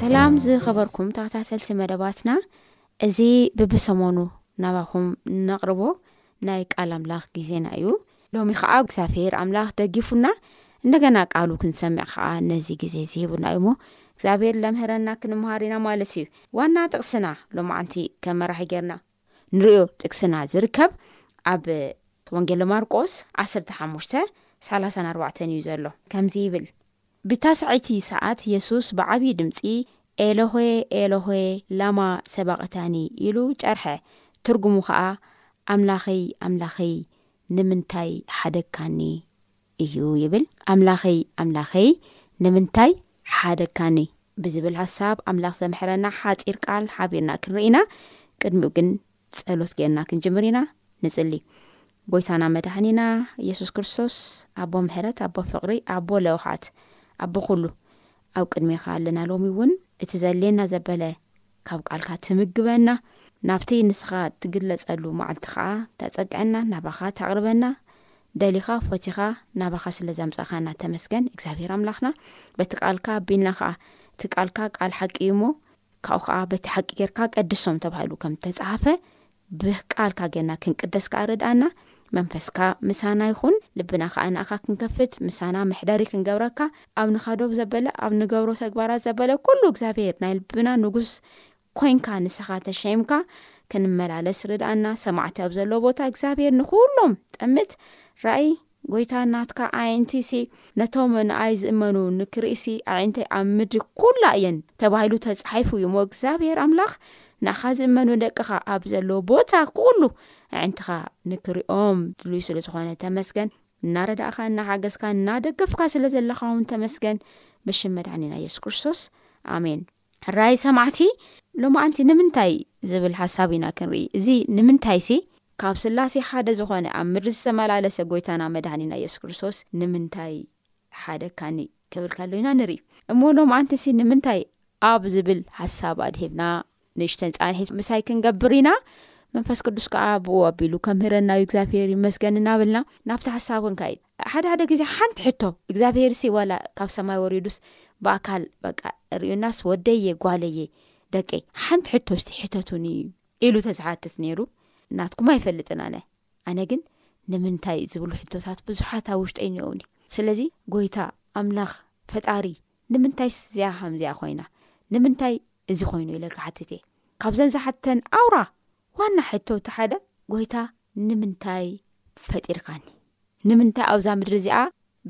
ሰላም ዝኸበርኩም ተኸታተልቲ መደባትና እዚ ብብሰሞኑ ናባኹም ነቕርቦ ናይ ቃል ኣምላኽ ግዜና እዩ ሎሚ ከዓ እግዚኣብሄር ኣምላኽ ደጊፉና እንደገና ቃሉ ክንሰምዕ ከዓ ነዚ ግዜ ዝሂቡና እዩ ሞ እግዚኣብሄር ለምህረና ክንምሃር ኢና ማለት እዩ ዋና ጥቕስና ሎማዓንቲ ከመራሒ ጌርና ንርእዮ ጥቅስና ዝርከብ ኣብ ወንጌለ ማርቆስ ዓሰርተ ሓሙሽተ ሰላሳን ኣርባዕተን እዩ ዘሎ ከምዚ ይብል ብታስዐይቲ ሰዓት የሱስ ብዓብዪ ድምፂ ኤሎሆ ኤሎሆ ላማ ሰባቅታኒ ኢሉ ጨርሐ ትርጉሙ ከዓ ኣምላኸይ ኣምላኸይ ንምንታይ ሓደግካኒ እዩ ይብል። ኣምላኸይ ኣምላኸይ ንምንታይ ሓደግካኒ? ብዝብል ሃሳብ ኣምላኽ ዘምሕረና ሓጺር ቃል ሓቢርና ክንርኢ ኢና። ቅድሚኡ ግን ጸሎት ጌርና ክንጅምር ኢና። ንጽሊ። ጎይታና መድሓኒና ኢየሱስ ክርስቶስ ኣቦ ምሕረት፣ ኣቦ ፍቕሪ፣ ኣቦ ለውሃት፣ ኣቦ ኩሉ ኣብ ቅድሜኻ ኣለና ሎሚ እውን እቲ ዘድልየና ዘበለ ካብ ቃልካ ትምግበና፣ ናብቲ ንስኻ እትግለጸሉ መዓልቲ ኸኣ ተጸግዐና፣ ናባኻ ተቕርበና፣ ደሊኻ ፈቲኻ ናባኻ ስለ ዘምጻእካና ተመስገን እግዚኣብሄር ኣምላኽና፣ በቲ ቃልካ ኣቢልና ኸኣ እቲ ቃልካ ቃል ሓቂ እዩ እሞ ካብኡ ኸኣ በቲ ሓቂ ጌርካ ቀድሶም ተባሂሉ ከም እተጻሓፈ ብ ቃልካ ጌርና ክንቅደስ ከኣ ርድኣና፣ መንፈስካ ምሳና ይኹን፣ ልብና ከኣ ንኣኻ ክንከፍት፣ ምሳና መሕደሪ ክንገብረካ፣ ኣብ ንኸዶ ዘበለ፣ ኣብ ንገብሮ ተግባራት ዘበለ ኩሉ እግዚኣብሄር ናይ ልብና ንጉስ ኮንካ ንሰኻ ተሸይምካ ክንመላለስ ርድኣና፣ ሰማዕቲ ኣብ ዘሎ ቦታ እግዚኣብሄር ንኹሎም ጠምት ራእይ ጎይታ ናትካ ኣዒንቲሲ ነቶም ንኣይ ዝእመኑ ንክርኢሲ ኣዒንተይ ኣብ ምድሪ ኩላ እየን ተባሂሉ ተጻሒፉ እዩ እሞ እግዚኣብሄር ኣምላኽ ንኣኻ ዝእመኑ ደቅኻ ኣብ ዘለዎ ቦታ ኩሉ ኣዒንትኻ ንክሪኦም ድሉይ ስለ ዝኾነ ተመስገን እናረዳእኻ እናሓገዝካ እናደገፍካ ስለ ዘለኻ እውን ተመስገን ብሽም መድሓኒና የሱስ ክርስቶስ ኣሜን ራይ ሰማዕቲ ሎማዓንቲ ንምንታይ ዝብል ሓሳብ ኢና ክንርኢ እዚ ንምንታይሲ ካብ ስላሴ ሓደ ዝኾነ ኣብ ምድሪ ዝተመላለሰ ጎይታና መድሃኒና የሱስ ክርስቶስ ንምንታይ ሓደካኒ ክብል ከሎ ኢና ንርኢ እሞ ሎማዓንቲሲ ንምንታይ ኣብ ዝብል ሓሳብ ኣድሂብና ንእሽተን ፃንሒት ምሳይ ክንገብር ኢና መንፈስ ቅዱስ ከዓ ብኡ ኣቢሉ ከምህረናዩ እግዚኣብሄር ይመስገን እናበልና ናብቲ ሓሳብ ክንካይድ ሓደ ሓደ ግዜ ሓንቲ ሕቶ እግዚኣብሄርሲ ዋላ ካብ ሰማይ ወሪዱስ ብኣካል በቃ ሪኡናስ ወደየ ጓለየ ደቀይ ሓንቲ ሕቶ እስቲ ሕተቱኒ ኢሉ ተዝሓትት ነይሩ ናትኩም ኣይፈልጥን ኣነ ኣነ ግን ንምንታይ ዝብሉ ሕቶታት ብዙሓት ኣብ ውሽጠይ እኒኦውኒ ስለዚ ጎይታ ኣምላኽ ፈጣሪ ንምንታይስ እዚኣ ከምዚኣ ኮይና ንምንታይ እዚ ኮይኑ ኢለ ክሓትት እየ ካብዘን ዝሓተን ኣውራ ዋና ሕቶ እቲ ሓደ ጎይታ ንምንታይ ፈጢርካኒ ንምንታይ ኣብዛ ምድሪ እዚኣ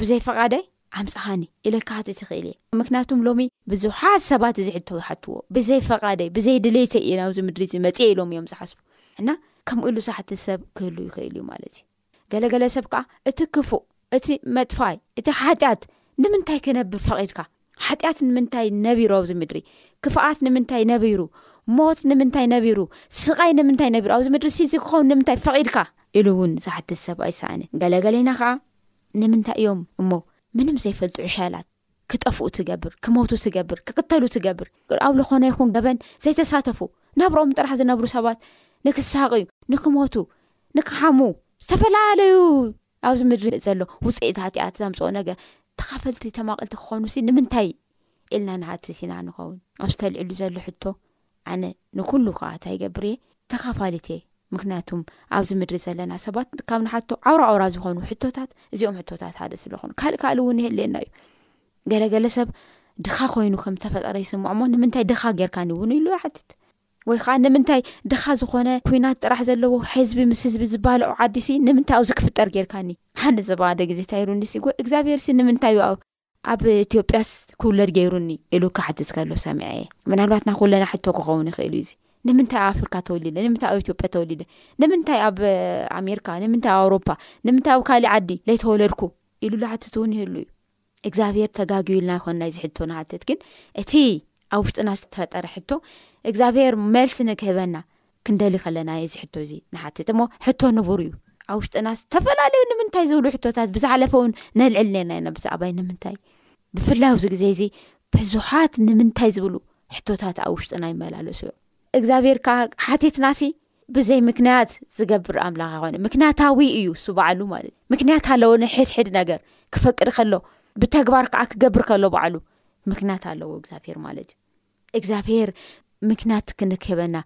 ብዘይ ፈቃደይ ኣምጻኻኒ ኢለ ክሃትት ይኽእል እየ ምክንያቱም ሎሚ ብዙሓት ሰባት እዚ ሕቶ ይሓትዎ ብዘይ ፈቃደይ ብዘይ ድሌተይ እየ ናብዚ ምድሪ እዚ መጽኤ ኢሎም እዮም ዝሓስቡ እና ከምኡ ኢሉ ዝሓትት ሰብ ክህሉ ይኽእል እዩ ማለት እዩ። ገለ ገለ ሰብ ከኣ እቲ ክፉእ እቲ መጥፋይ እቲ ሓጢኣት ንምንታይ ክነብር ፈቒድካ ሓጢኣት ንምንታይ ነቢሩ ኣብዚ ምድሪ ክፍኣት ንምንታይ ነቢሩ ሞት ንምንታይ ነቢሩ ስቓይ ንምንታይ ነቢሩ ኣብዚ ምድሪ ሲዚ ክኸውን ንምንታይ ፈቒድካ ኢሉ እውን ዝሓትት ሰብ ኣይሰኣንን ገለገሌና ከኣ ንምንታይ እዮም እሞ ምንም ዘይፈልጡ ዕሻላት ክጠፍኡ ትገብር፣ ክሞቱ ትገብር፣ ክቅተሉ ትገብር፣ ኣብ ልኾነ ይኹን ገበን ዘይተሳተፉ ናብርኦም ጥራሕ ዝነብሩ ሰባት ንክሳቅዩ፣ ንክሞቱ፣ ንክሓሙ ዝተፈላለዩ ኣብዚ ምድሪ ዘሎ ውፅኢታት እያ ዘምፅኦ ነገር ተኻፈልቲ ተማቅልቲ ክኾኑ ሲ ንምንታይ ኢልና ንሃትት ኢና ንኸውን ኣብ ዝተልዕሉ ዘሎ ሕቶ ኣነ ንኩሉ ከኣ ታይ ይገብር እየ ተካፋሊት እየ ምክንያቱም ኣብዚ ምድሪ ዘለና ሰባት ካብ ንሓቶ ዓውራ ዓውራ ዝኮኑ ሕቶታት እዚኦም ሕቶታት ሓደ ስለኮኑ ካልእ ካልእ እውን ይህልየና እዩ ገለ ገለ ሰብ ድካ ኮይኑ ከም ዝተፈጠረ ይስምዖ እሞ ንምንታይ ድካ ጌርካኒ እውን ኢሉ ይሓትት ወይ ከዓ ንምንታይ ድካ ዝኮነ ኩናት ጥራሕ ዘለዎ ሕዝቢ ምስ ህዝቢ ዝባልዑ ዓዲሲ ንምንታይ ኣዚ ክፍጠር ጌርካኒ ሓደ ሰብኣደ ግዜ ታይሩኒሲ እግዚኣብሄርሲ ንምንታይ ዩ ኣብ ኢትዮጵያስ ክውለድ ገይሩኒ ኢሉ ክሓትት ከሎ ሰሚዐየ ምናልባት ና ኩለና ሕቶ ክኸውን ይኽእል እዩ ንምንታይ ኣብ ኣፍሪካ ተወሊደ ንምንታይ ኣብ ኢትዮጵያ ተወሊደ ንምንታይ ኣብ ኣሜሪካ ንምንታይ ኣብ ኣውሮፓ ንምንታይ ኣብ ካሊእ ዓዲ ለይተወለድኩ ኢሉ ዝሓትት እውን ይህሉ እዩ እግዚኣብሄር ተጋግዩ ኢልና ይኮን ናይዚ ሕቶ ንሓትት ግን እቲ ኣብ ውሽጥና ዝተፈጠረ ሕቶ እግዚኣብሄር መልሲ ንክህበና ክንደሊ ከለና ኢየ እዚ ሕቶ እዚ ንሓትት እሞ ሕቶ ንቡር ኢዩ። ኣብ ውሽጥና ዝተፈላለዩ ንምንታይ ዝብሉ ሕቶታት ብዝሓለፈ እውን ነልዕል ኔርና ኢና ብዛዕባ ንምንታይ ብፍላይ ኣብዚ ግዜ እዚ ብዙሓት ንምንታይ ዝብሉ ሕቶታት ኣብ ውሽጥና ይመላለሱ እዮም እግዚኣብሔር ከኣ ሓቲትናሲ ብዘይ ምክንያት ዝገብር ኣምላኽ ኣይኮነ ምክንያታዊ እዩ እሱ ባዕሉ ማለት እዩ ምክንያት ኣለዎ ንሕድሕድ ነገር ክፈቅድ ከሎ ብተግባር ከዓ ክገብር ከሎ ባዕሉ ምክንያት ኣለዎ እግዚኣብሄር ማለት እዩ እግዚኣብሄር ምክንያት ክንከበና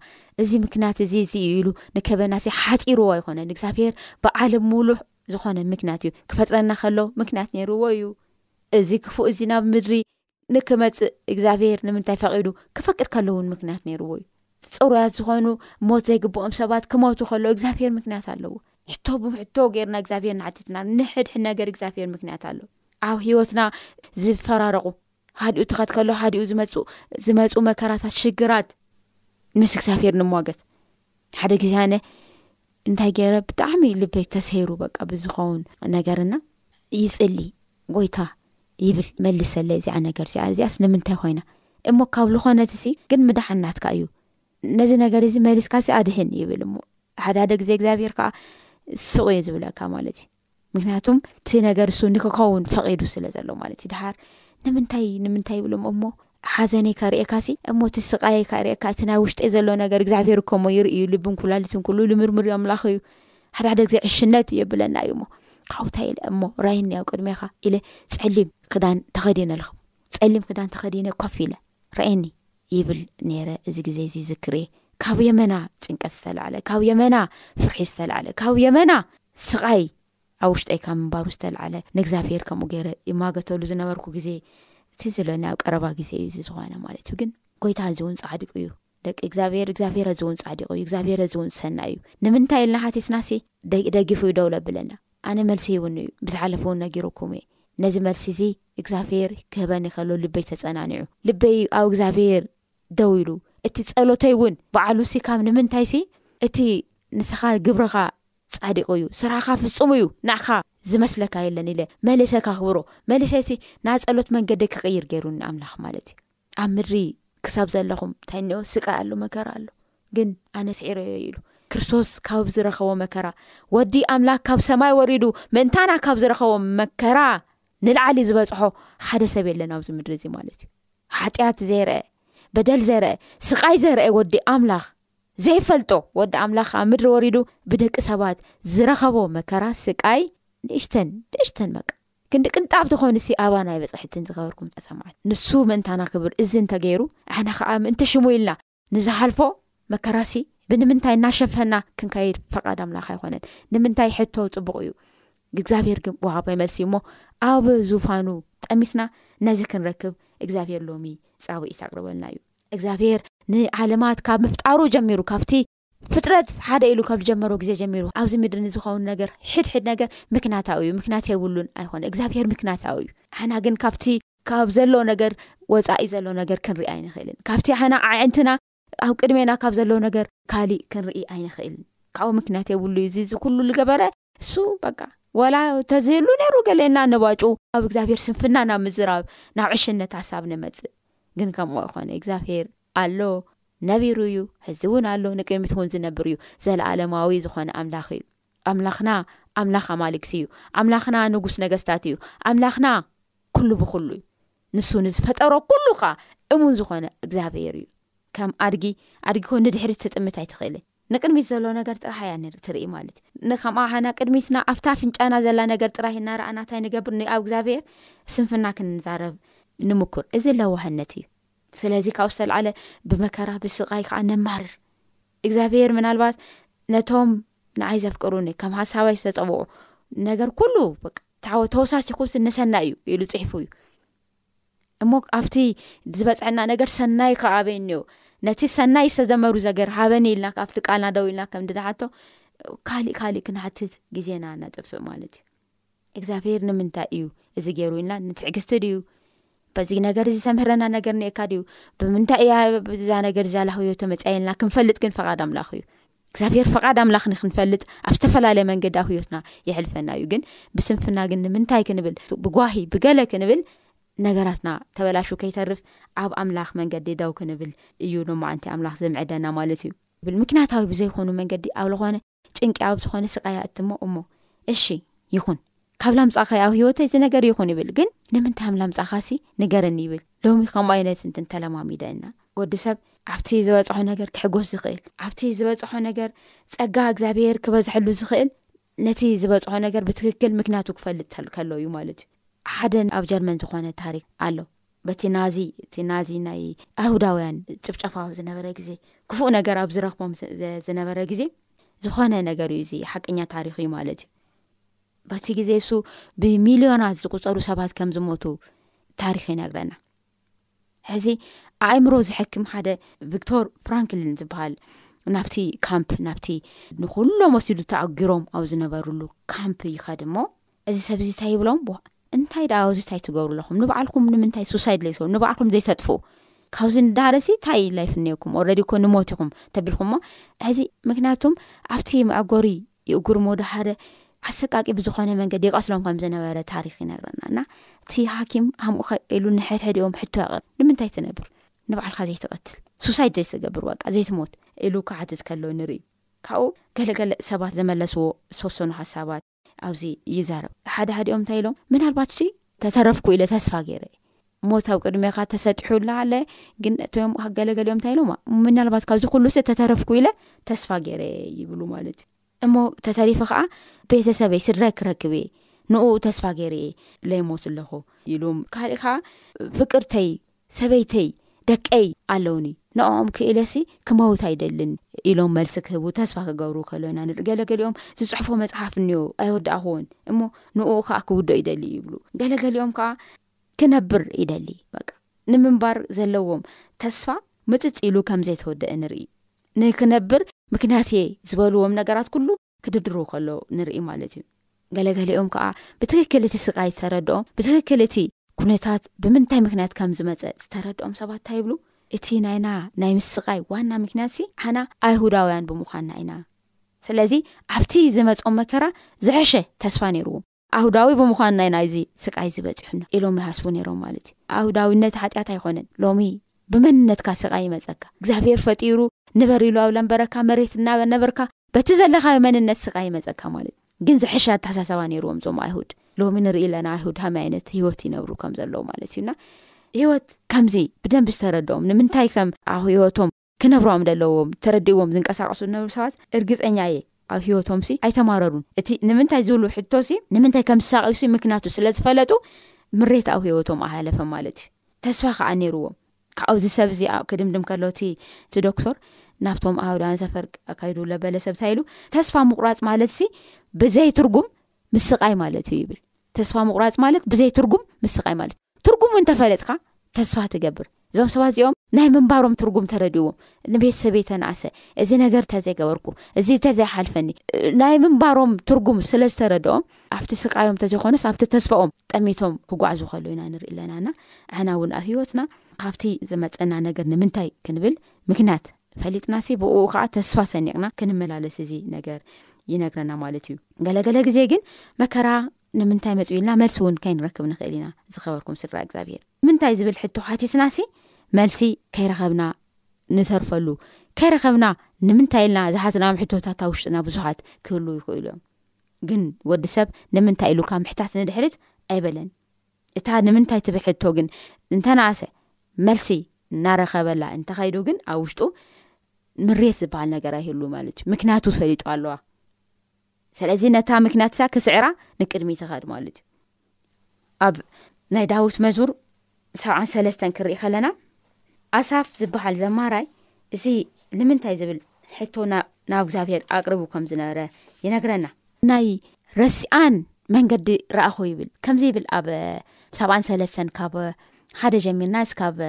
እዚ ምክንያት እዚ እዚ እዩ ኢሉ ንከበና ሲ ሓፂርዎ ኣይኮነን እግዚኣብሄር ብዓለም ሙሉሕ ዝኾነ ምክንያት እዩ ክፈጥረና ከሎ ምክንያት ነይርዎ እዩ እዚ ክፉእ እዚ ናብ ምድሪ ንክመፅእ እግዚኣብሄር ንምንታይ ፈቂዱ ክፈቅድ ከለውን ምክንያት ነይርዎ እዩ ፅሩያት ዝኾኑ ሞት ዘይግብኦም ሰባት ክመቱ ከሎ እግዚኣብሄር ምክንያት ኣለዎ ሕቶ ብሕቶ ገይርና እግዚኣብሄር ንሓትትና ንሕድሕ ነገር እግዚኣብሄር ምክንያት ኣሎ ኣብ ሂወትና ዝፈራረቁ ሓዲኡ ትኸት ከሎ ሓዲኡ ዝመፁ መከራታት ሽግራት ምስ እግዚኣብሄር ንሟገት ሓደ ግዜ ኣነ እንታይ ገይረ ብጣዕሚ ልበይ ተሰይሩ በቃ ብዝኸውን ነገርና ይፅሊ ጎይታ ይብል መልሰለ እዚኣ ነገር እዚኣ እዚኣስ ንምንታይ ኮይና እሞ ካብ ልኾነት ሲ ግን ምዳሓናትካ እዩ ነዚ ነገር እዚ መሊስካ ሲ ኣድህን ይብል እሞ ሓደ ሓደ ግዜ እግዚኣብሄር ከዓ ስቁ እዩ ዝብለካ ማለት እዩ ምክንያቱ እቲ ነገር እሱ ንክኸውን ፈቂዱ ስለ ዘሎ ማለት እዩ ድሓር ንምንታይ ንምንታይ ይብሎም እሞ ሓዘነይ ካርእካ ሲ እሞ እቲ ስቃየይ ካርእካ እቲ ናይ ውሽጢ ዘሎ ነገር እግዚኣብሄር ከሞ ይርእዩ ልብን ኩላሊትን ኩሉ ልምርምር ኣምላኽ እዩ ሓደ ሓደ ግዜ ዕሽነት እየብለና እዩ ሞ ካብታ ኢለ እሞ ራይኒ ኣብ ቅድሜኻ ኢለ ፀሊም ክዳን ተኸዲነ ልኹ ፀሊም ክዳን ተኸዲነ ኮፍ ኢለ ረአየኒ ይብል ኔረ እዚ ግዜ እዚ ይዝክር'የ ካብ የመና ጭንቀት ዝተላዕለ ካብ የመና ፍርሒ ዝተላዕለ ካብ የመና ስቓይ ኣብ ውሽጠይ ካብ ምንባሩ ዝተላዕለ ንእግዚኣብሄር ከምኡ ጌረ ይማገተሉ ዝነበርኩ ግዜ ትዝ ኢሉኒ ኣብ ቀረባ ግዜ እዩ እዚ ዝኾነ ማለት እዩ ግን ጎይታ እዚ እውን ጻዕዲቁ እዩ ደቂ እግዚኣብሄር እግዚኣብሄር እዚ እውን ጻዕዲቁ እዩ እግዚኣብሄር እዚ እውን ሰናይ እዩ ንምንታይ ኢልና ሓቲትናሲ ደጊፉ እዩ ደው ለብለና ኣነ መልሲ ሂቡኒ እዩ ብዝሓለፈ ውን ነጊሩኩም እየ ነዚ መልሲ እዚ እግዛብሄር ክህበኒ ከሎ ልበይ ተጸናኒዑ ልበይ ኣብ እግዛብሄር ደው ኢሉ እቲ ጸሎተይ ውን በዓሉ ሲ ካብ ንምንታይ ሲ እቲ ንስኻ ግብርኻ ጻዲቅ እዩ ስራኻ ፍጹሙ እዩ ንኣኻ ዝመስለካ የለን ኢለ መሊሰ ካክብሮ መሊሰ ሲ ናጸሎት መንገደይ ክቅይር ገይሩኒ ኣምላኽ ማለት እዩ ኣብ ምድሪ ክሳብ ዘለኹም እንታይ እኒኦ ስቃይ ኣሎ መከራ ኣሎ ግን ኣነ ስዒረዮ እዩ ኢሉ ክርስቶስ ካብ ዝረኸቦ መከራ ወዲ ኣምላክ ካብ ሰማይ ወሪዱ ምእንታና ካብ ዝረኸቦ መከራ ንላዕሊ ዝበፅሖ ሓደ ሰብ የለን ኣብዚ ምድሪ እዚ ማለት እዩ ሓጢኣት ዘይረአ በደል ዘርአ ስቃይ ዘርአ ወዲ ኣምላኽ ዘይፈልጦ ወዲ ኣምላኽ ኣብ ምድሪ ወሪዱ ብደቂ ሰባት ዝረኸቦ መከራ ስቃይ ንእሽተን ንእሽተን መቃ ክንዲ ቅንጣብ ተኾይኑሲ ኣባና ኣይበጽሐትን ዝኸበርኩም ተሰማዕት ንሱ ምእንታና ክብል እዚ እንተገይሩ ኣሕና ከኣ ምእንቲ ሽሙ ኢልና ንዝሓልፎ መከራሲ ብንምንታይ እናሸፈና ክንከይድ ፈቓድ ኣምላኽ ኣይኾነን ንምንታይ ሕቶ ጽቡቕ እዩ እግዚኣብሔር ግን ብሃቦይ መልሲ እዩሞ ኣብ ዙፋኑ ጠሚትና ነዚ ክንረክብ እግዚኣብሔር ሎሚ ጻውዒት ኣቅርበልና እዩ እግዚኣብሔር ንዓለማት ካብ ምፍጣሩ ጀሚሩ ካብቲ ፍጥረት ሓደ ኢሉ ካብ ዝጀመሮ ግዜ ጀሚሩ ኣብዚ ምድሪ ንዝኸውን ነገር ሕድሕድ ነገር ምክንያታዊ እዩ ምክንያት የብሉን ኣይኮነ እግዚኣብሄር ምክንያታዊ እዩ ሓና ግን ካብቲ ካብ ዘሎ ነገር ወፃኢ ዘሎ ነገር ክንርኢ ኣይንኽእልን ካብቲ ሓና ዓዕንትና ኣብ ቅድሜና ካብ ዘሎ ነገር ካሊእ ክንርኢ ኣይንኽእልን ካብኡ ምክንያት የብሉ እዩ እዚ እዚ ኩሉ ዝገበረ እሱ በቃ ወላ ተዘየሉ ነይሩ ገለ እና ነባጩ ኣብ እግዚኣብሔር ስንፍና ናብ ምዝራብ ናብ ዕሽነት ሓሳብ ንመፅእ ግን ከምኡ ኣይኮነ እግዚኣብሔር ኣሎ ነቢሩ እዩ ሕዚ እውን ኣሎ ንቅድሚት እውን ዝነብር እዩ ዘለኣለማዊ ዝኾነ ኣምላኽ እዩ ኣምላኽና ኣምላኽ ኣማልክቲ እዩ ኣምላኽና ንጉስ ነገስታት እዩ ኣምላኽና ኩሉ ብኩሉ እዩ ንሱ ንዝፈጠሮ ኩሉ ከዓ እሙን ዝኾነ እግዚኣብሔር እዩ ከም ኣድጊ ኣድጊ ኮ ንድሕሪት ትጥምት ኣይትኽእልን ንቅድሚት ዘሎ ነገር ጥራሕ እያ ትርኢ ማለት እዩ ንከምኣ ሃና ቅድሚትና ኣብታ ኣፍንጫና ዘላ ነገር ጥራይ እናረኣና ታይ ንገብር ንኣብ እግዚኣብሔር ስንፍና ክንዛረብ ንምኩር እዚ ለዋህነት እዩ ስለዚ ካብኡ ዝተልዓለ ብመከራ ብስቃይ ከዓ ነማርር እግዚኣብሄር ምናልባት ነቶም ንኣይ ዘፍቅሩኒ ከም ሃሳባይ ዝተፀውዑ ነገር ኩሉ ተወሳሲኩስ ንሰና እዩ ኢሉ ፅሒፉ እዩ እሞ ኣብቲ ዝበጽሐና ነገር ሰናይ ከ ኣበይ እኒኦ ነቲ ሰናይ ዝተዘመሩ ዘገር ሃበኒ ኢልና ካብቲ ቃልና ደው ኢልና ከም ድንሓቶ ካሊእ ካሊእ ክንሓትት ግዜና እናጥፍእ ማለት እዩ እግዚኣብሄር ንምንታይ እዩ እዚ ገይሩ ኢልና ንትዕግስቲ ድዩ በዚ ነገር እዚ ተምህረና ነገር ንኤካ ድዩ ብምንታይ እያ እዛ ነገር ዛላክዮ ተመፀየልና ክንፈልጥ ግን ፈቃድ ኣምላኽ እዩ እግዚኣብሔር ፍቓድ ኣምላኽ ንክንፈልጥ ኣብ ዝተፈላለየ መንገዲ ኣብ ህይወትና የሕልፈና እዩ ግን ብስንፍና ግን ንምንታይ ክንብል ብጓሂ ብገለ ክንብል ነገራትና ተበላሹ ከይተርፍ ኣብ ኣምላኽ መንገዲ ደው ክንብል እዩ ሎማዓንቲ ኣምላኽ ዘምዕደና ማለት እዩ ብል ምክንያታዊ ብዘይኮኑ መንገዲ ኣብ ዝኾነ ጭንቂ ኣብ ዝኾነ ስቃያ እትሞ እሞ እሺ ይኹን ካብ ላምጻኻ'ዩ ኣብ ህይወተይ እዚ ነገር ይኹን ይብል ግን ንምንታይ ከም ላምጻኻ'ሲ ንገረኒ ይብል ሎሚ ከምኡ ኣይነት እንትን ተለማሚደ እና ወዲ ሰብ ኣብቲ ዝበጽሖ ነገር ክሕጎስ ዝኽእል ኣብቲ ዝበጽሖ ነገር ጸጋ እግዚኣብሄር ክበዝሐሉ ዝኽእል ነቲ ዝበጽሖ ነገር ብትክክል ምክንያቱ ክፈልጥ ከሎ እዩ ማለት እዩ ሓደ ኣብ ጀርመን ዝኾነ ታሪክ ኣሎ በቲ ናዚ እቲ ናዚ ናይ ኣይሁዳውያን ጭፍጨፋ ኣብ ዝነበረ ግዜ ክፉእ ነገር ኣብ ዝረኽቦም ዝነበረ ግዜ ዝኾነ ነገር እዩ እዚ ሓቀኛ ታሪክ እዩ ማለት እዩ በቲ ግዜ እሱ ብሚልዮናት ዝቁፀሩ ሰባት ከም ዝሞቱ ታሪክ ይነግረና ሕዚ ኣእምሮ ዝሕክም ሓደ ቪክቶር ፍራንክሊን ዝበሃል ናብቲ ካምፕ ናብቲ ንኩሎም ወሲዱ ተኣጊሮም ኣብ ዝነበርሉ ካምፕ ይኸድ እሞ እዚ ሰብ እዚ ንታይ ይብሎም እንታይ ደ ኣዚ ንታይ ትገብሩ ኣለኹም ንባዕልኩም ንምንታይ ሱሳይድ ለይሰ ንባዕልኩም ዘይተጥፉ ካብዚ ንዳሃረሲ እንታይ ላይፍኒኩም ኦረዲ ኮ ንሞት ኢኹም ተቢልኩምሞ ሕዚ ምክንያቱም ኣብቲ መዕጎሪ የእግሩ ሞዶ ሓደ ኣሰቃቂ ብዝኾነ መንገዲ ይቐትሎም ከም ዝነበረ ታሪክ ይነግረና እና እቲ ሃኪም ሃምኡኸ ኢሉ ንሕድሕዲኦም ሕቶ ያቕር ንምንታይ ትነብር ንባዕልካ ዘይትቐትል ሱሳይድ ዘይትገብር በቃ ዘይትሞት ኢሉ ክሓትት ከሎ ንርኢ ካብኡ ገለገለ ሰባት ዘመለስዎ ዝተወሰኑ ሓሳባት ኣብዚ ይዛረብ ሓደ ሓዲኦም እንታይ ኢሎም ምናልባት ሲ ተተረፍኩ ኢለ ተስፋ ገይረ ሞት ኣብ ቅድሜኻ ተሰጢሑላ ኣለ ግን እቶም ገለ ገሊኦም እንታይ ኢሎማ ምናልባት ካብዚ ኩሉስ ተተረፍኩ ኢለ ተስፋ ገይረ ይብሉ ማለት እዩ እሞ ተተሪፈ ከዓ ቤተሰበይ ስድራይ ክረክብ እየ ንኡ ተስፋ ገይረ እየ ለይሞት ኣለኹ ኢሉ ካልእ ከዓ ፍቅርተይ ሰበይተይ ደቀይ ኣለውኒ ንኦም ክኢለሲ ክመውት ኣይደልን ኢሎም መልሲ ክህቡ ተስፋ ክገብሩ ከሎና ንርኢ ገለገሊኦም ዝፅሑፎ መፅሓፍ እኒኦ ኣይወዳእኹዎን እሞ ንኡ ከዓ ክውደኦ ይደሊ ይብሉ ገለገሊኦም ከዓ ክነብር ይደሊ በቃ ንምንባር ዘለዎም ተስፋ ምጽጽ ኢሉ ከም ዘይተወደአ ንርኢ ንክነብር ምክንያት እየ ዝበልዎም ነገራት ኩሉ ክድድሩ ከሎ ንርኢ ማለት እዩ ገለገሊኦም ከዓ ብትክክል እቲ ስቃይ ዝተረድኦም ብትክክል እቲ ኩነታት ብምንታይ ምክንያት ከም ዝመፀ ዝተረድኦም ሰባት እንታይ ይብሉ እቲ ናይና ናይ ምስቃይ ዋና ምክንያት ሲ ሓና ኣይሁዳውያን ብምዃንና ኢና ስለዚ ኣብቲ ዝመፆም መከራ ዝሐሸ ተስፋ ነይርዎም ኣሁዳዊ ብምዃንና ኢና እዚ ስቃይ እዚ በጺሑና ኢሎም ይሃስቡ ነይሮም ማለት እዩ። ኣሁዳዊነት ሓጢኣት ኣይኾነን። ሎሚ ብመንነትካ ስቃይ ይመጸካ። እግዚኣብሄር ፈጢሩ ንበር ኢሉ ኣብ ለንበረካ መሬት እናነበርካ በቲ ዘለኻዮ መንነት ስቃይ ይመጸካ ማለት እዩ። ግን ዝሐሸ ኣተሓሳሰባ ነይርዎም እዞም ኣይሁድ። ሎሚ ንርኢ ኣለና ኣይሁድ ሀመይ ኣይነት ህይወት ይነብሩ ከም ዘለዉ ማለት እዩ እና ህይወት ከምዚ ብደንቢ ዝተረድኦም ንምንታይ ከም ኣብ ህይወቶም ክነብሮም ደለዎም ተረዲእዎም ዝንቀሳቀሱ ዝነበሩ ሰባት እርግጸኛ እየ ኣብ ህይወቶምሲ ኣይተማረሩን እቲ ንምንታይ ዝብሉ ሕቶሲ ንምንታይ ከም ዝሳቀዩሲ ምክንያቱ ስለ ዝፈለጡ ምሬት ኣብ ህይወቶም ኣሃለፈ ማለት እዩ ተስፋ ከዓ ነይርዎም ካብኡ እዚ ሰብ እዚ ክድምድም ከሎ እቲ እቲ ዶክተር ናብቶም ኣህውዳውያን ሰፈር ኣካይዱ ለበለ ሰብ እንታይ ኢሉ ተስፋ ምቁራጽ ማለት ሲ ብዘይ ትርጉም ምስቃይ ማለት እዩ ይብል ተስፋ ምቁራፅ ማለት ብዘይ ትርጉም ምስቃይ ማለት እዩ ትርጉሙ እንተፈለጥካ ተስፋ ትገብር እዞም ሰባት እዚኦም ናይ ምንባሮም ትርጉም ተረድዎም ንቤተሰብ ተናእሰ እዚ ነገር ተዘይገበርኩ እዚ ተዘይሓልፈኒ ናይ ምንባሮም ትርጉም ስለ ዝተረድኦም ኣብቲ ስቃዮም ተዘይኮነስ ኣብቲ ተስፋኦም ጠሚቶም ክጓዕዙ ከሉ ኢና ንርኢ ኣለናና ኣሕና እውን ኣብ ሂወትና ካብቲ ዝመፀና ነገር ንምንታይ ክንብል ምክንያት ፈሊጥናሲ ብኡኡ ከኣ ተስፋ ሰኒቕና ክንመላለስ እዚ ነገር ይነግረና ማለት እዩ ገለ ገለ ግዜ ግን መከራ ንምንታይ መጽኡ ኢልና መልሲ እውን ከይንረክብ ንኽእል ኢና ዝኸበርኩም ስድራ እግዚኣብሄር ምንታይ ዝብል ሕቶ ሓቲትናሲ መልሲ ከይረኸብና ንተርፈሉ ከይረኸብና ንምንታይ ኢልና ዝሓዝናም ሕቶታት ኣብ ውሽጥና ብዙሓት ክህሉ ይኽእሉ እዮም ግን ወዲ ሰብ ንምንታይ ኢሉ ካብ ምሕታት ንድሕሪት ኣይበለን እታ ንምንታይ ትብል ሕቶ ግን እንተነኣሰ መልሲ እናረኸበላ እንተኸይዱ ግን ኣብ ውሽጡ ምሬት ዝበሃል ነገር ኣይህሉ ማለት እዩ ምክንያቱ ፈሊጡ ኣለዋ ስለዚ ነታ ምክንያት እሳ ክስዕራ ንቅድሚ ትኸድ ማለት እዩ ኣብ ናይ ዳዊት መዙር ሰብዓን ሰለስተን ክርኢ ከለና ኣሳፍ ዝበሃል ዘማራይ እዚ ንምንታይ ዝብል ሕቶ ናብ እግዚኣብሄር ኣቅርቡ ከም ዝነበረ ይነግረና ናይ ረሲኣን መንገዲ ረኣኹ ይብል ከምዚ ይብል ኣብ ሳብኣን ሰለሰን ካብ ሓደ ጀሚርና ስካብ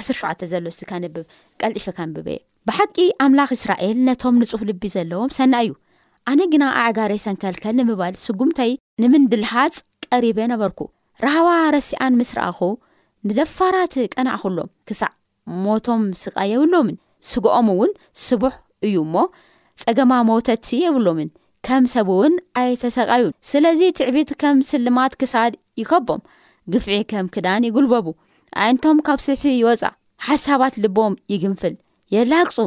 ዓስር ሸውዓተ ዘሎ ስ ከንብብ ቀልጢፈ ከንብብ እየ ብሓቂ ኣምላኽ እስራኤል ነቶም ንጹህ ልቢ ዘለዎም ሰናእ እዩ ኣነ ግና ኣዕጋሬ ሰንከልከል ንምባል ስጉምተይ ንምንድልሃጽ ቀሪበ ነበርኩ ራህዋ ረሲኣን ምስ ረኣኹ ንደፋራት ቀናዕኩሎም ክሳዕ ሞቶም ስቃይ የብሎምን ስግኦም ውን ስቡሕ እዩ እሞ ጸገማ መውተቲ የብሎምን ከም ሰብ ውን ኣይተሰቃዩን ስለዚ ትዕቢት ከም ስልማት ክሳድ ይከቦም ግፍዒ ከም ክዳን ይጉልበቡ ኣዒንቶም ካብ ስብሒ ይወጻ ሓሳባት ልቦም ይግንፍል የላግጹ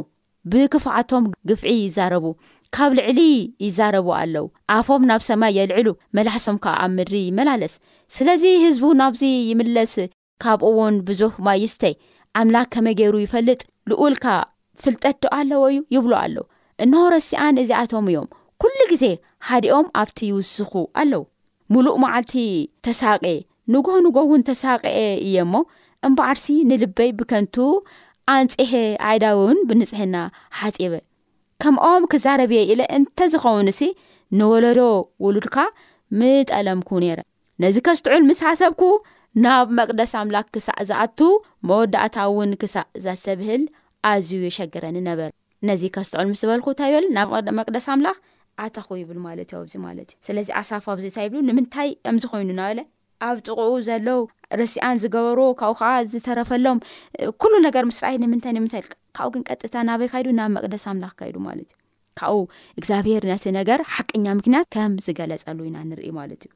ብክፍኣቶም ግፍዒ ይዛረቡ ካብ ልዕሊ ይዛረቡ ኣለው ኣፎም ናብ ሰማይ የልዕሉ መላሕሶም ከኣ ኣብ ምድሪ ይመላለስ ስለዚ ህዝቡ ናብዚ ይምለስ ካብኡ ውን ብዙህ ማይ ይስተይ ኣምላክ ከመይ ገይሩ ይፈልጥ ልኡልካ ፍልጠት ዶ ኣለዎ እዩ ይብሉ ኣለው እንሆ ረሲኣን እዚኣቶም እዮም ኩሉ ግዜ ሃዲኦም ኣብቲ ይውስኩ ኣለው ሙሉእ መዓልቲ ተሳቄ ንጎ ንጎ ውን ተሳቄ እየ እሞ እምበኣርሲ ንልበይ ብከንቱ ኣንጽሄ ኣእዳወይ ውን ብንጽህና ሓጺበ ከምኦም ክዛረብ እየ ኢለ እንተዝኸውንሲ ንወለዶ ውሉድካ ምጠለምኩ ነይረ ነዚ ከስትዑል ምስ ሓሰብኩ ናብ መቅደስ ኣምላክ ክሳዕ ዝኣቱ መወዳእታ እውን ክሳዕ ዘሰብህል ኣዝዩ የሸግረኒ ነበር ነዚ ከስትዑል ምስ ዝበልኩ እንታይ ይብል ናብ መቅደስ ኣምላክ ኣተኹ ይብል ማለት እዩ ኣብዚ ማለት እዩ ስለዚ ኣሳፍ ኣብዚ እንታይ ይብሉ ንምንታይ ኣምዚ ኮይኑ እናበለ ኣብ ጥቕኡ ዘለው ርስኣን ዝገበሩ ካብኡ ከዓ ዝተረፈሎም ኩሉ ነገር ምስ ርኣይ ንምንታይ ንምንታይ ካብኡ ግን ቀጥታ ናበይ ካይዱ ናብ መቅደስ ኣምላክ ካይዱ ማለት እዩ ካብኡ እግዚኣብሄር ነቲ ነገር ሓቀኛ ምክንያት ከም ዝገለጸሉ ኢና ንርኢ ማለት እዩ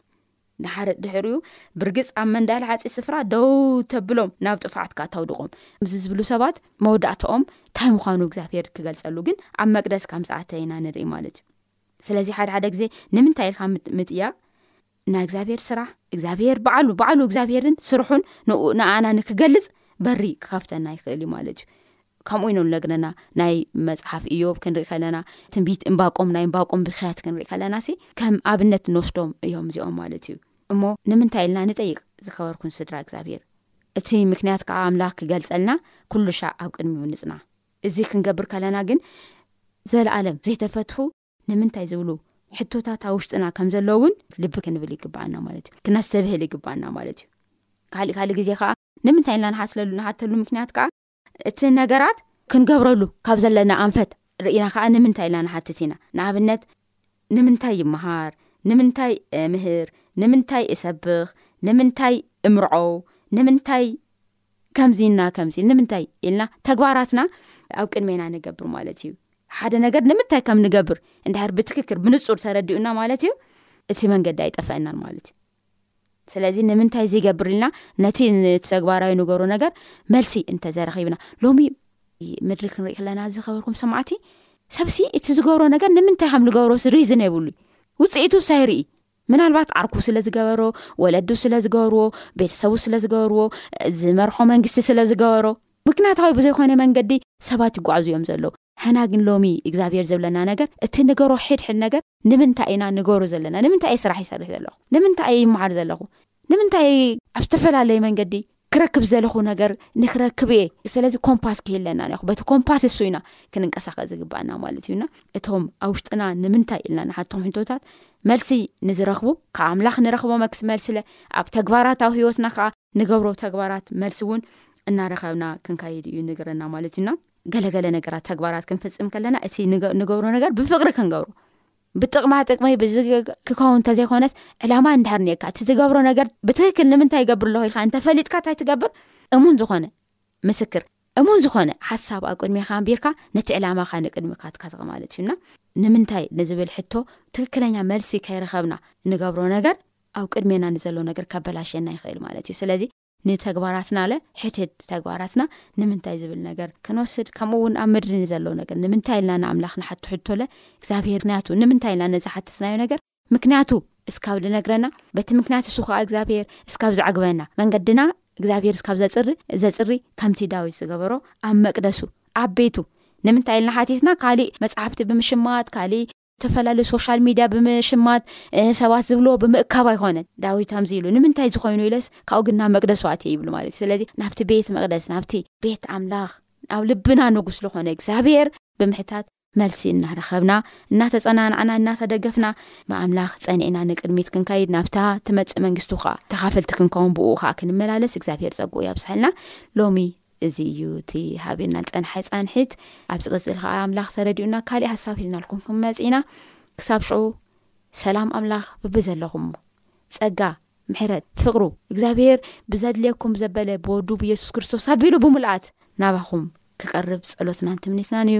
ንሓረድ ድሕሪኡ ብርግጽ ኣብ መንዳል ሓፂ ስፍራ ደው ተብሎም ናብ ጥፋዓት ካ ኣታውድቖም እዚ ዝብሉ ሰባት መወዳእታኦም እንታይ ምዃኑ እግዚኣብሄር ክገልጸሉ ግን ኣብ መቅደስ ካምዝኣተ ኢና ንርኢ ማለት እዩ ስለዚ ሓደሓደ ግዜ ንምንታይ ኢልካ ምጥያቅ ናይ እግዚኣብሔር ስራሕ እግዚኣብሔር ባዓሉ ባዕሉ እግዚኣብሔርን ስርሑን ንኣና ንክገልፅ በሪ ክኸፍተና ይኽእል እዩ ማለት እዩ ከምኡ ኢኖ ዝነግረና ናይ መፅሓፍ እዮብ ክንርኢ ከለና ትንቢት እምባቆም ናይ እምባቆም ብክያት ክንርኢ ከለና ሲ ከም ኣብነት ንወስዶም እዮም እዚኦም ማለት እዩ እሞ ንምንታይ ኢልና ንጠይቅ ዝከበርኩን ስድራ እግዚኣብሔር እቲ ምክንያት ከዓ ኣምላኽ ክገልፀልና ኩሉ ሻዕ ኣብ ቅድሚኡ ንፅና እዚ ክንገብር ከለና ግን ዘለኣለም ዘይተፈትሑ ንምንታይ ዝብሉ ሕቶታት ኣብ ውሽጥና ከም ዘሎ እውን ልቢ ክንብል ይግባኣና ማለት እዩ ክነሰብህል ይግባኣና ማለት እዩ ካሊእ ካሊእ ግዜ ከዓ ንምንታይ ኢልና ንሓትለሉ ንሓተሉ ምክንያት ከዓ እቲ ነገራት ክንገብረሉ ካብ ዘለና ኣንፈት ርኢና ከዓ ንምንታይ ኢልና ንሓትት ኢና ንኣብነት ንምንታይ ይምሃር ንምንታይ ምህር ንምንታይ እሰብኽ ንምንታይ እምርዖው ንምንታይ ከምዚ እና ከምዚ ንምንታይ ኢልና ተግባራትና ኣብ ቅድሜና ንገብር ማለት እዩ ሓደ ነገር ንምንታይ ከም ንገብር እንድሕር ብትክክል ብንፁር ተረዲኡና ማለት እዩ እቲ መንገዲ ኣይጠፈአናን ማለት እዩ ስለዚ ንምንታይ ዘይገብር ኢልና ነቲ ተግባራዊ ንገሩ ነገር መልሲ እንተዘረኪብና ሎሚ ምድሪ ክንሪኢ ከለና ዝከበርኩም ሰማዕቲ ሰብሲ እቲ ዝገብሮ ነገር ንምንታይ ከም ንገብሮ ሪዝን የብሉ ውፅኢቱ ሳይርኢ ምናልባት ዓርኩ ስለ ዝገበሮ፣ ወለዱ ስለ ዝገበርዎ፣ ቤተሰቡ ስለ ዝገበርዎ፣ ዝመርሖ መንግስቲ ስለ ዝገበሮ፣ ምክንያታዊ ብዘይኮነ መንገዲ ሰባት ይጓዓዙ እዮም ዘለዉ። ሕና ግን ሎሚ እግዚኣብሄር ዝብለና ነገር እቲ ንገሮ ሕድ ሕድ ነገር ንምንታይ ኢና ንገሮ ዘለና ንምንታይ እየ ስራሕ ይሰርሕ ዘለኹ ንምንታይ እየ ይመሃር ዘለኹ ንምንታይ ኣብ ዝተፈላለየ መንገዲ ክረክብ ዘለኹ ነገር ንክረክብ እየ ስለዚ ኮምፓስ ክህለና ኒኹ በቲ ኮምፓስ እሱ ኢና ክንንቀሳቀ ዝግባኣና ማለት እዩና እቶም ኣብ ውሽጥና ንምንታይ ኢልና ንሓቶም ሕንቶታት መልሲ ንዝረኽቡ ካብ ኣምላኽ ንረኽቦ መክስ መልስለ ኣብ ተግባራት ኣብ ህይወትና ከዓ ንገብሮ ተግባራት መልሲ እውን እናረኸብና ክንካይድ እዩ ንግረና ማለት እዩና ገለገለ ነገራት ተግባራት ክንፍፅም ከለና እቲ ንገብሮ ነገር ብፍቅሪ ክንገብሩ ብጥቕማ ጥቕሚ ብዝግ ክኸውን እንተዘይኮነስ ዕላማ እንድሕር ኔርካ እቲ ዝገብሮ ነገር ብትክክል ንምንታይ ይገብር ኣለኹ ኢልካ እንተፈሊጥካ እንታይ ትገብር እሙን ዝኾነ ምስክር እሙን ዝኾነ ሓሳብ ኣብ ቅድሚካ ኣንቢርካ ነቲ ዕላማካ ንቅድሚካትካት ማለት እዩና ንምንታይ ንዝብል ሕቶ ትክክለኛ መልሲ ከይረከብና ንገብሮ ነገር ኣብ ቅድሜና ንዘሎ ነገር ከበላሸና ይኽእል ማለት እዩ ስለዚ ንተግባራትናለ ሕድሕድ ተግባራትና ንምንታይ ዝብል ነገር ክንወስድ ከምኡ እውን ኣብ ምድሪ ንዘለዉ ነገር ንምንታይ ኢልና ንኣምላኽ ንሓቶ ሕቶለ እግዚኣብሄር ንያቱ ንምንታይ ኢልና ነዝሓተትናዮ ነገር ምክንያቱ እስካብ ዝነግረና በቲ ምክንያት እሱ ከዓ እግዚኣብሄር እስካብ ዘዕግበና መንገድና እግዚኣብሄር እስካብ ዘፅሪ ዘፅሪ ከምቲ ዳዊት ዝገበሮ ኣብ መቅደሱ ኣብ ቤቱ ንምንታይ ኢልና ሓቲትና ካሊእ መፅሓፍቲ ብምሽማት ካሊእ ዝተፈላለዩ ሶሻል ሚድያ ብምሽማት ሰባት ዝብልዎ ብምእካብ ኣይኮነን ዳዊት ኣምዚ ኢሉ ንምንታይ ዝኮይኑ ኢለስ ካብኡ ግን ናብ መቅደሱ ኣትየ ይብሉ ማለት እዩ ስለዚ ናብቲ ቤት መቅደስ ናብቲ ቤት ኣምላኽ ናብ ልብና ንጉስ ዝኮነ እግዚኣብሄር ብምሕታት መልሲ እናረኸብና እናተፀናናዕና እናተደገፍና ብኣምላኽ ፀኒዕና ንቅድሚት ክንከይድ ናብታ ትመፅእ መንግስቱ ከዓ ተኻፈልቲ ክንከውን ብኡ ከዓ ክንመላለስ እግዚኣብሄር ፀግኡ ያብዝሐልና ሎሚ እዚ እዩ እቲ ሃብየና ዝጸንሐ ጻንሒት ኣብ ዝቕጽል ከኣ ኣምላኽ ተረድኡና ካሊእ ሃሳብ ሒዝናልኩም ክንመጽእ ኢና ክሳብ ሽዑ ሰላም ኣምላኽ ብቢ ዘለኹም ጸጋ ምሕረት ፍቕሩ እግዚኣብሄር ብዘድልየኩም ዘበለ ብወዱ ብየሱስ ክርስቶስ ኣቢሉ ብምሉኣት ናባኹም ክቐርብ ጸሎትናን ትምኒትናን እዩ